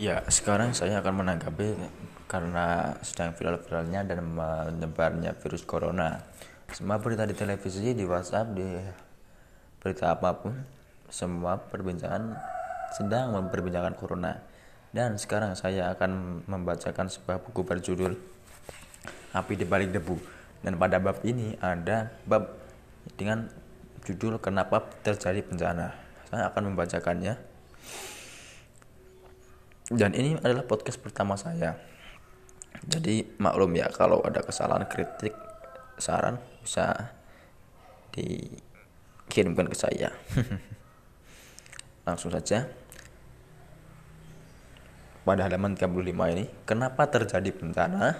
Ya, sekarang saya akan menanggapi karena sedang viral-viralnya dan menyebarnya virus corona. Semua berita di televisi, di WhatsApp, di berita apa pun, semua perbincangan sedang memperbincangkan corona. Dan sekarang saya akan membacakan sebuah buku berjudul Api di Balik Debu. Dan pada bab ini ada bab dengan judul Kenapa Terjadi Bencana. Saya akan membacakannya dan ini adalah podcast pertama saya. Jadi maklum ya kalau ada kesalahan kritik saran bisa dikirimkan ke saya. Langsung saja. Pada halaman 35 ini kenapa terjadi bencana?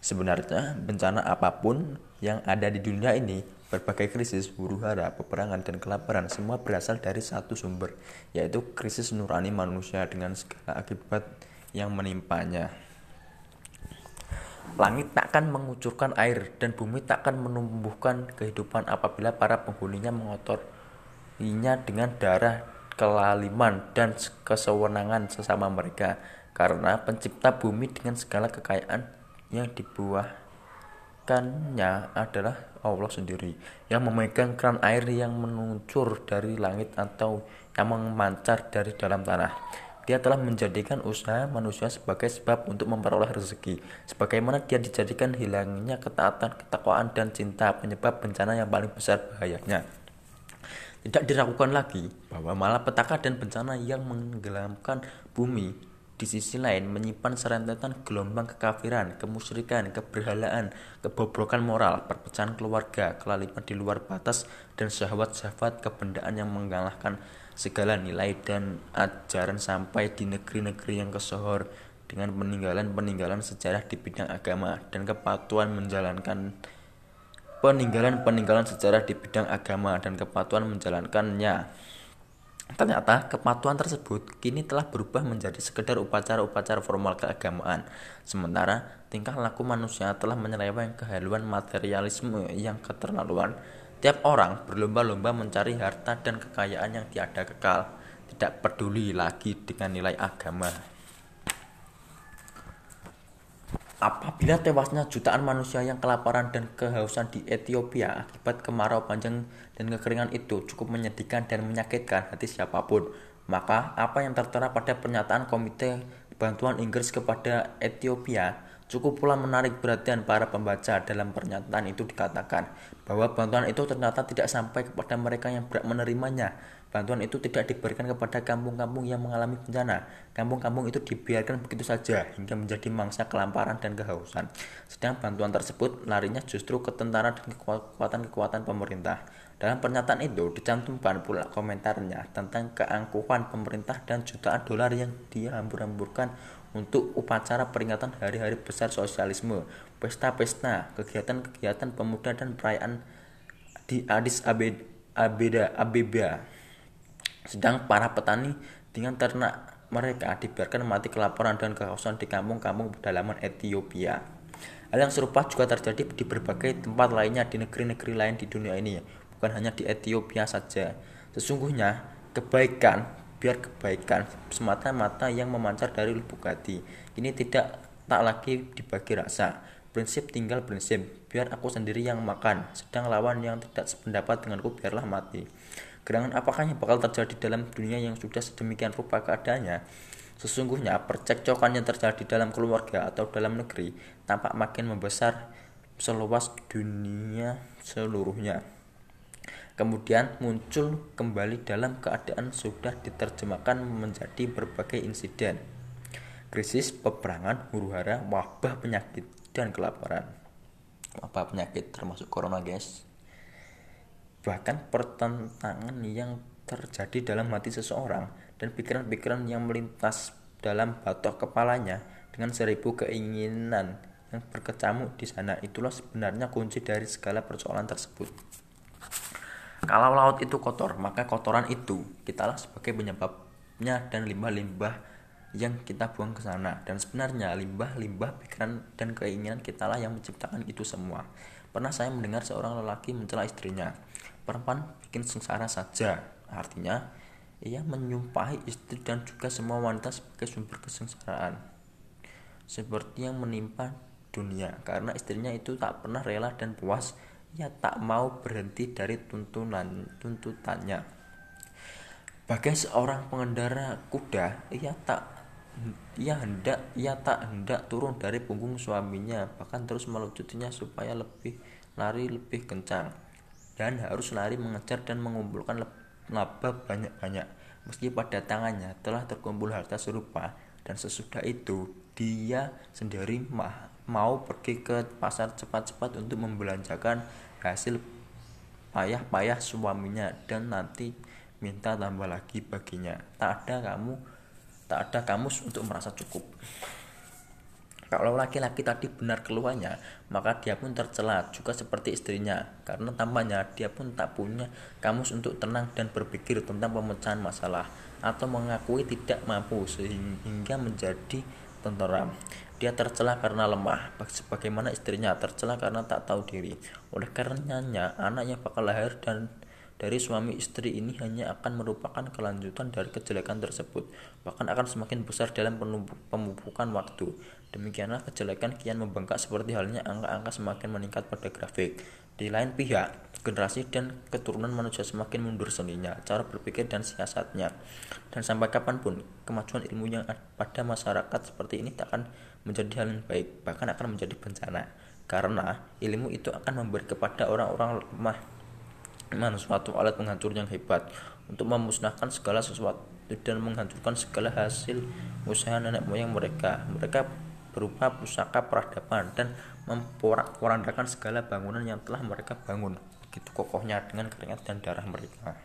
Sebenarnya bencana apa pun yang ada di dunia ini Berbagai krisis, huru hara, peperangan, dan kelaparan semua berasal dari satu sumber, yaitu krisis nurani manusia dengan segala akibat yang menimpanya. Langit takkan mengucurkan air dan bumi takkan menumbuhkan kehidupan apabila para penghuninya mengotorinya dengan darah kelaliman dan kesewenangan sesama mereka karena pencipta bumi dengan segala kekayaan yang dibuahkannya adalah Allah sendiri yang memegang keran air yang menuncur dari langit atau yang memancar dari dalam tanah. Dia telah menjadikan usaha manusia sebagai sebab untuk memperoleh rezeki. Sebagaimana dia dijadikan hilangnya ketaatan, ketakwaan, dan cinta penyebab bencana yang paling besar bahayanya. Tidak diragukan lagi bahwa malapetaka dan bencana yang menggelamkan bumi di sisi lain menyimpan serentetan gelombang kekafiran, kemusyrikan, keberhalaan, kebobrokan moral, perpecahan keluarga, kelaliman di luar batas, dan syahwat-syahwat kebendaan yang mengalahkan segala nilai dan ajaran sampai di negeri-negeri yang kesohor dengan peninggalan-peninggalan sejarah di bidang agama dan kepatuhan menjalankan peninggalan-peninggalan sejarah di bidang agama dan kepatuhan menjalankannya Ternyata kepatuhan tersebut kini telah berubah menjadi sekedar upacara-upacara formal keagamaan. Sementara tingkah laku manusia telah menyeleweng kehaluan materialisme yang keterlaluan. Tiap orang berlomba-lomba mencari harta dan kekayaan yang tiada kekal, tidak peduli lagi dengan nilai agama. Apabila tewasnya jutaan manusia yang kelaparan dan kehausan di Ethiopia akibat kemarau panjang dan kekeringan itu cukup menyedihkan dan menyakitkan hati siapa pun, maka apa yang tertera pada pernyataan Komite Bantuan Inggris kepada Ethiopia cukup pula menarik perhatian para pembaca dalam pernyataan itu dikatakan bahwa bantuan itu ternyata tidak sampai kepada mereka yang berhak menerimanya Bantuan itu tidak diberikan kepada kampung-kampung yang mengalami bencana. Kampung-kampung itu dibiarkan begitu saja hingga menjadi mangsa kelaparan dan kehausan. Sedang bantuan tersebut larinya justru ke tentara dan kekuatan-kekuatan pemerintah. Dalam pernyataan itu dicantumkan pula komentarnya tentang keangkuhan pemerintah dan jutaan dolar yang dia hambur-hamburkan untuk upacara peringatan hari-hari besar sosialisme, pesta-pesta, kegiatan-kegiatan pemuda dan perayaan di Addis Abeba, Abeba sedang para petani dengan ternak mereka dibiarkan mati kelaparan dan kehausan di kampung-kampung pedalaman Ethiopia. Hal yang serupa juga terjadi di berbagai tempat lainnya di negeri-negeri lain di dunia ini, bukan hanya di Ethiopia saja. Sesungguhnya, kebaikan, biar kebaikan semata-mata yang memancar dari lubuk hati. Ini tidak tak lagi dibagi rasa. Prinsip tinggal prinsip, biar aku sendiri yang makan, sedang lawan yang tidak sependapat denganku biarlah mati. Gerangan apakah yang bakal terjadi dalam dunia yang sudah sedemikian rupa keadaannya? Sesungguhnya percekcokan yang terjadi dalam keluarga atau dalam negeri tampak makin membesar seluas dunia seluruhnya. Kemudian muncul kembali dalam keadaan sudah diterjemahkan menjadi berbagai insiden. Krisis, peperangan, huru hara, wabah penyakit, dan kelaparan. Wabah penyakit termasuk corona guys bahkan pertentangan yang terjadi dalam hati seseorang dan pikiran-pikiran yang melintas dalam batok kepalanya dengan seribu keinginan yang berkecamuk di sana itulah sebenarnya kunci dari segala persoalan tersebut. Kalau laut itu kotor, maka kotoran itu kitalah sebagai penyebabnya dan limbah-limbah yang kita buang ke sana. Dan sebenarnya limbah-limbah pikiran dan keinginan kitalah yang menciptakan itu semua. Pernah saya mendengar seorang lelaki mencela istrinya. Perempuan bikin sengsara saja. Artinya ia menyumpahi istri dan juga semua wanita sebagai sumber kesengsaraan. Seperti yang menimpa dunia. Karena istrinya itu tak pernah rela dan puas ia tak mau berhenti dari tuntunan tuntutannya. Bagai seorang pengendara kuda ia tak ia hendak ia tak hendak turun dari punggung suaminya bahkan terus melututinya supaya lebih lari lebih kencang. Dan harus lari mengejar dan mengumpulkan laba banyak-banyak. Meski pada tangannya telah terkumpul harta serupa dan sesudah itu dia sendiri mah, mau pergi ke pasar cepat-cepat untuk membelanjakan hasil payah-payah suaminya dan nanti minta tambah lagi baginya. Tak ada kamu tak ada kamus untuk merasa cukup. Kalau laki-laki tadi benar keluarnya, maka dia pun tercela juga seperti istrinya, karena tampaknya dia pun tak punya kamus untuk tenang dan berpikir tentang pemecahan masalah, atau mengakui tidak mampu sehingga menjadi tentara. Dia tercela karena lemah, sebagaimana istrinya tercela karena tak tahu diri. Oleh karenanya, anaknya bakal lahir dan dari suami istri ini hanya akan merupakan kelanjutan dari kejelekan tersebut, bahkan akan semakin besar dalam pemumpukan waktu. Demikianlah kejelekan kian membengkak seperti halnya angka-angka semakin meningkat pada grafik. Di lain pihak, generasi dan keturunan manusia semakin mundur seninya, cara berpikir dan siasatnya. Dan sampai kapan pun, kemajuan ilmu yang pada masyarakat seperti ini tak akan menjadi hal yang baik, bahkan akan menjadi bencana. Karena ilmu itu akan memberi kepada orang-orang lemah mana suatu alat penghancur yang hebat untuk memusnahkan segala sesuatu dan menghancurkan segala hasil usaha nenek moyang mereka. Mereka berupa pusaka peradaban dan memporak-porandakan segala bangunan yang telah mereka bangun. Begitu kokohnya dengan keringat dan darah mereka.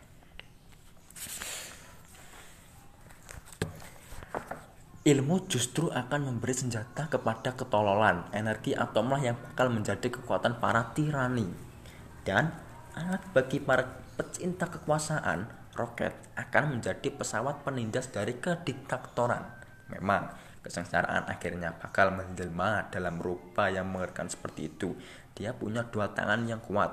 Ilmu justru akan memberi senjata kepada ketololan, energi atomlah yang bakal menjadi kekuatan para tirani. Dan alat bagi para pecinta kekuasaan, roket akan menjadi pesawat penindas dari kediktatoran. Memang, kesengsaraan akhirnya bakal menjelma dalam rupa yang mengerikan seperti itu. Dia punya dua tangan yang kuat,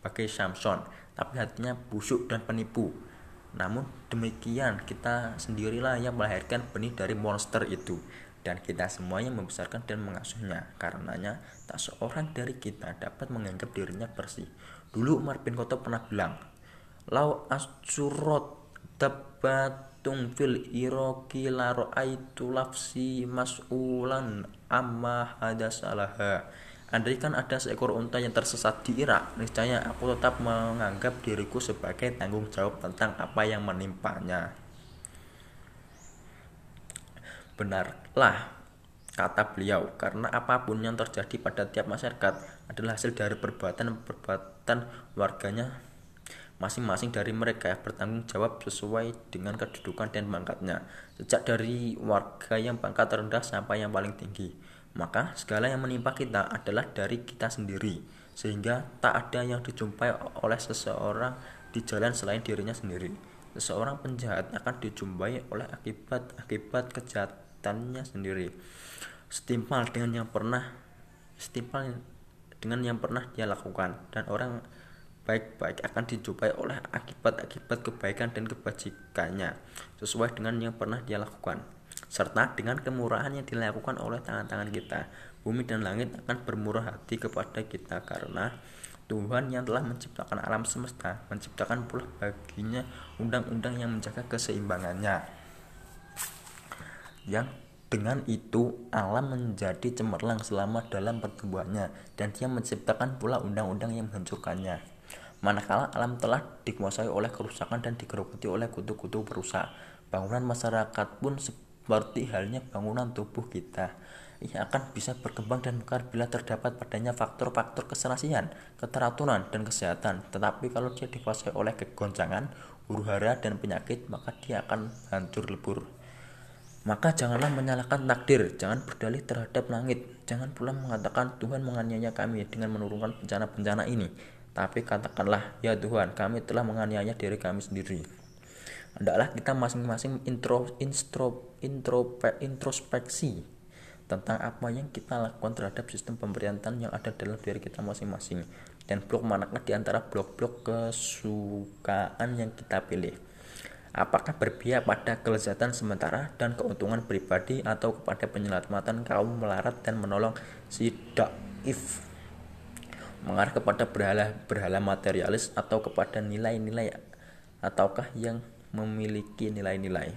bagai Samson, tapi hatinya busuk dan penipu. Namun demikian, kita sendirilah yang melahirkan benih dari monster itu dan kita semuanya membesarkan dan mengasuhnya. Karenanya, tak seorang dari kita dapat menganggap dirinya bersih. Dulu Umar bin Khattab pernah bilang, Lau asurot tabatung fil iroki laro aitu lafsi mas'ulan amma hadasalaha. Andaikan ada seekor unta yang tersesat di Irak, niscaya aku tetap menganggap diriku sebagai tanggung jawab tentang apa yang menimpanya. Benarlah kata beliau, karena apa pun yang terjadi pada tiap masyarakat adalah hasil dari perbuatan-perbuatan warganya masing-masing dari mereka bertanggung jawab sesuai dengan kedudukan dan pangkatnya, sejak dari warga yang pangkat rendah sampai yang paling tinggi. Maka segala yang menimpa kita adalah dari kita sendiri, sehingga tak ada yang dijumpai oleh seseorang di jalan selain dirinya sendiri. Seseorang penjahat akan dijumpai oleh akibat-akibat kejahatannya sendiri. Setimpal dengan yang pernah setimpal dengan yang pernah dia lakukan. Dan orang baik-baik akan dijumpai oleh akibat-akibat kebaikan dan kebajikannya sesuai dengan yang pernah dia lakukan. Serta dengan kemurahan yang dilakukan oleh tangan-tangan kita. Bumi dan langit akan bermurah hati kepada kita karena Tuhan yang telah menciptakan alam semesta menciptakan pula baginya undang-undang yang menjaga keseimbangannya yang dengan itu, alam menjadi cemerlang selama dalam pertumbuhannya dan dia menciptakan pula undang-undang yang menghancurkannya. Manakala alam telah dikuasai oleh kerusakan dan digerogoti oleh kutu-kutu perusak, bangunan masyarakat pun seperti halnya bangunan tubuh kita. Ia akan bisa berkembang dan mekar bila terdapat padanya faktor-faktor keserasian, keteraturan, dan kesehatan. Tetapi kalau dia dikuasai oleh kegoncangan, huru hara, dan penyakit, maka dia akan hancur lebur. Maka janganlah menyalahkan takdir, jangan berdalih terhadap langit, jangan pula mengatakan Tuhan menganiaya kami dengan menurunkan bencana-bencana ini. Tapi katakanlah, ya Tuhan, kami telah menganiaya diri kami sendiri. Hendaklah kita masing-masing intro, intro, intro, introspeksi tentang apa yang kita lakukan terhadap sistem pemerintahan yang ada dalam diri kita masing-masing dan blok manakah di antara blok-blok kesukaan yang kita pilih. Apakah berpihak pada kelezatan sementara dan keuntungan pribadi atau kepada penyelamatan kaum melarat dan menolong si daif? Mengarah kepada berhala berhala materialis atau kepada nilai-nilai ataukah yang memiliki nilai-nilai?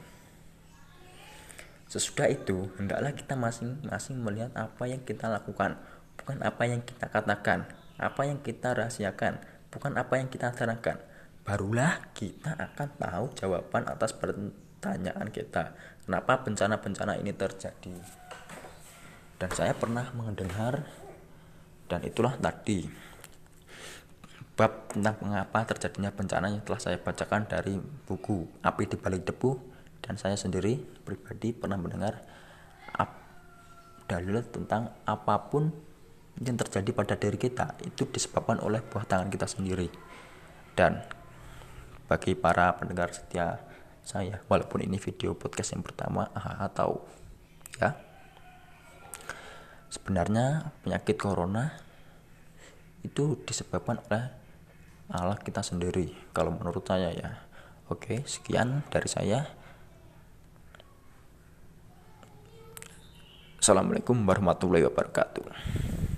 Sesudah itu hendaklah kita masing-masing melihat apa yang kita lakukan bukan apa yang kita katakan apa yang kita rahasiakan bukan apa yang kita terangkan barulah kita akan tahu jawaban atas pertanyaan kita. Kenapa bencana-bencana ini terjadi? Dan saya pernah mendengar dan itulah tadi bab tentang mengapa terjadinya bencana yang telah saya bacakan dari buku Api di Balik Debu. Dan saya sendiri pribadi pernah mendengar dalil tentang apa pun yang terjadi pada diri kita itu disebabkan oleh buah tangan kita sendiri. Dan bagi para pendengar setia saya walaupun ini video podcast yang pertama atau ya. Sebenarnya penyakit corona itu disebabkan oleh Allah kita sendiri kalau menurut saya ya. Oke sekian dari saya. Assalamualaikum warahmatullahi wabarakatuh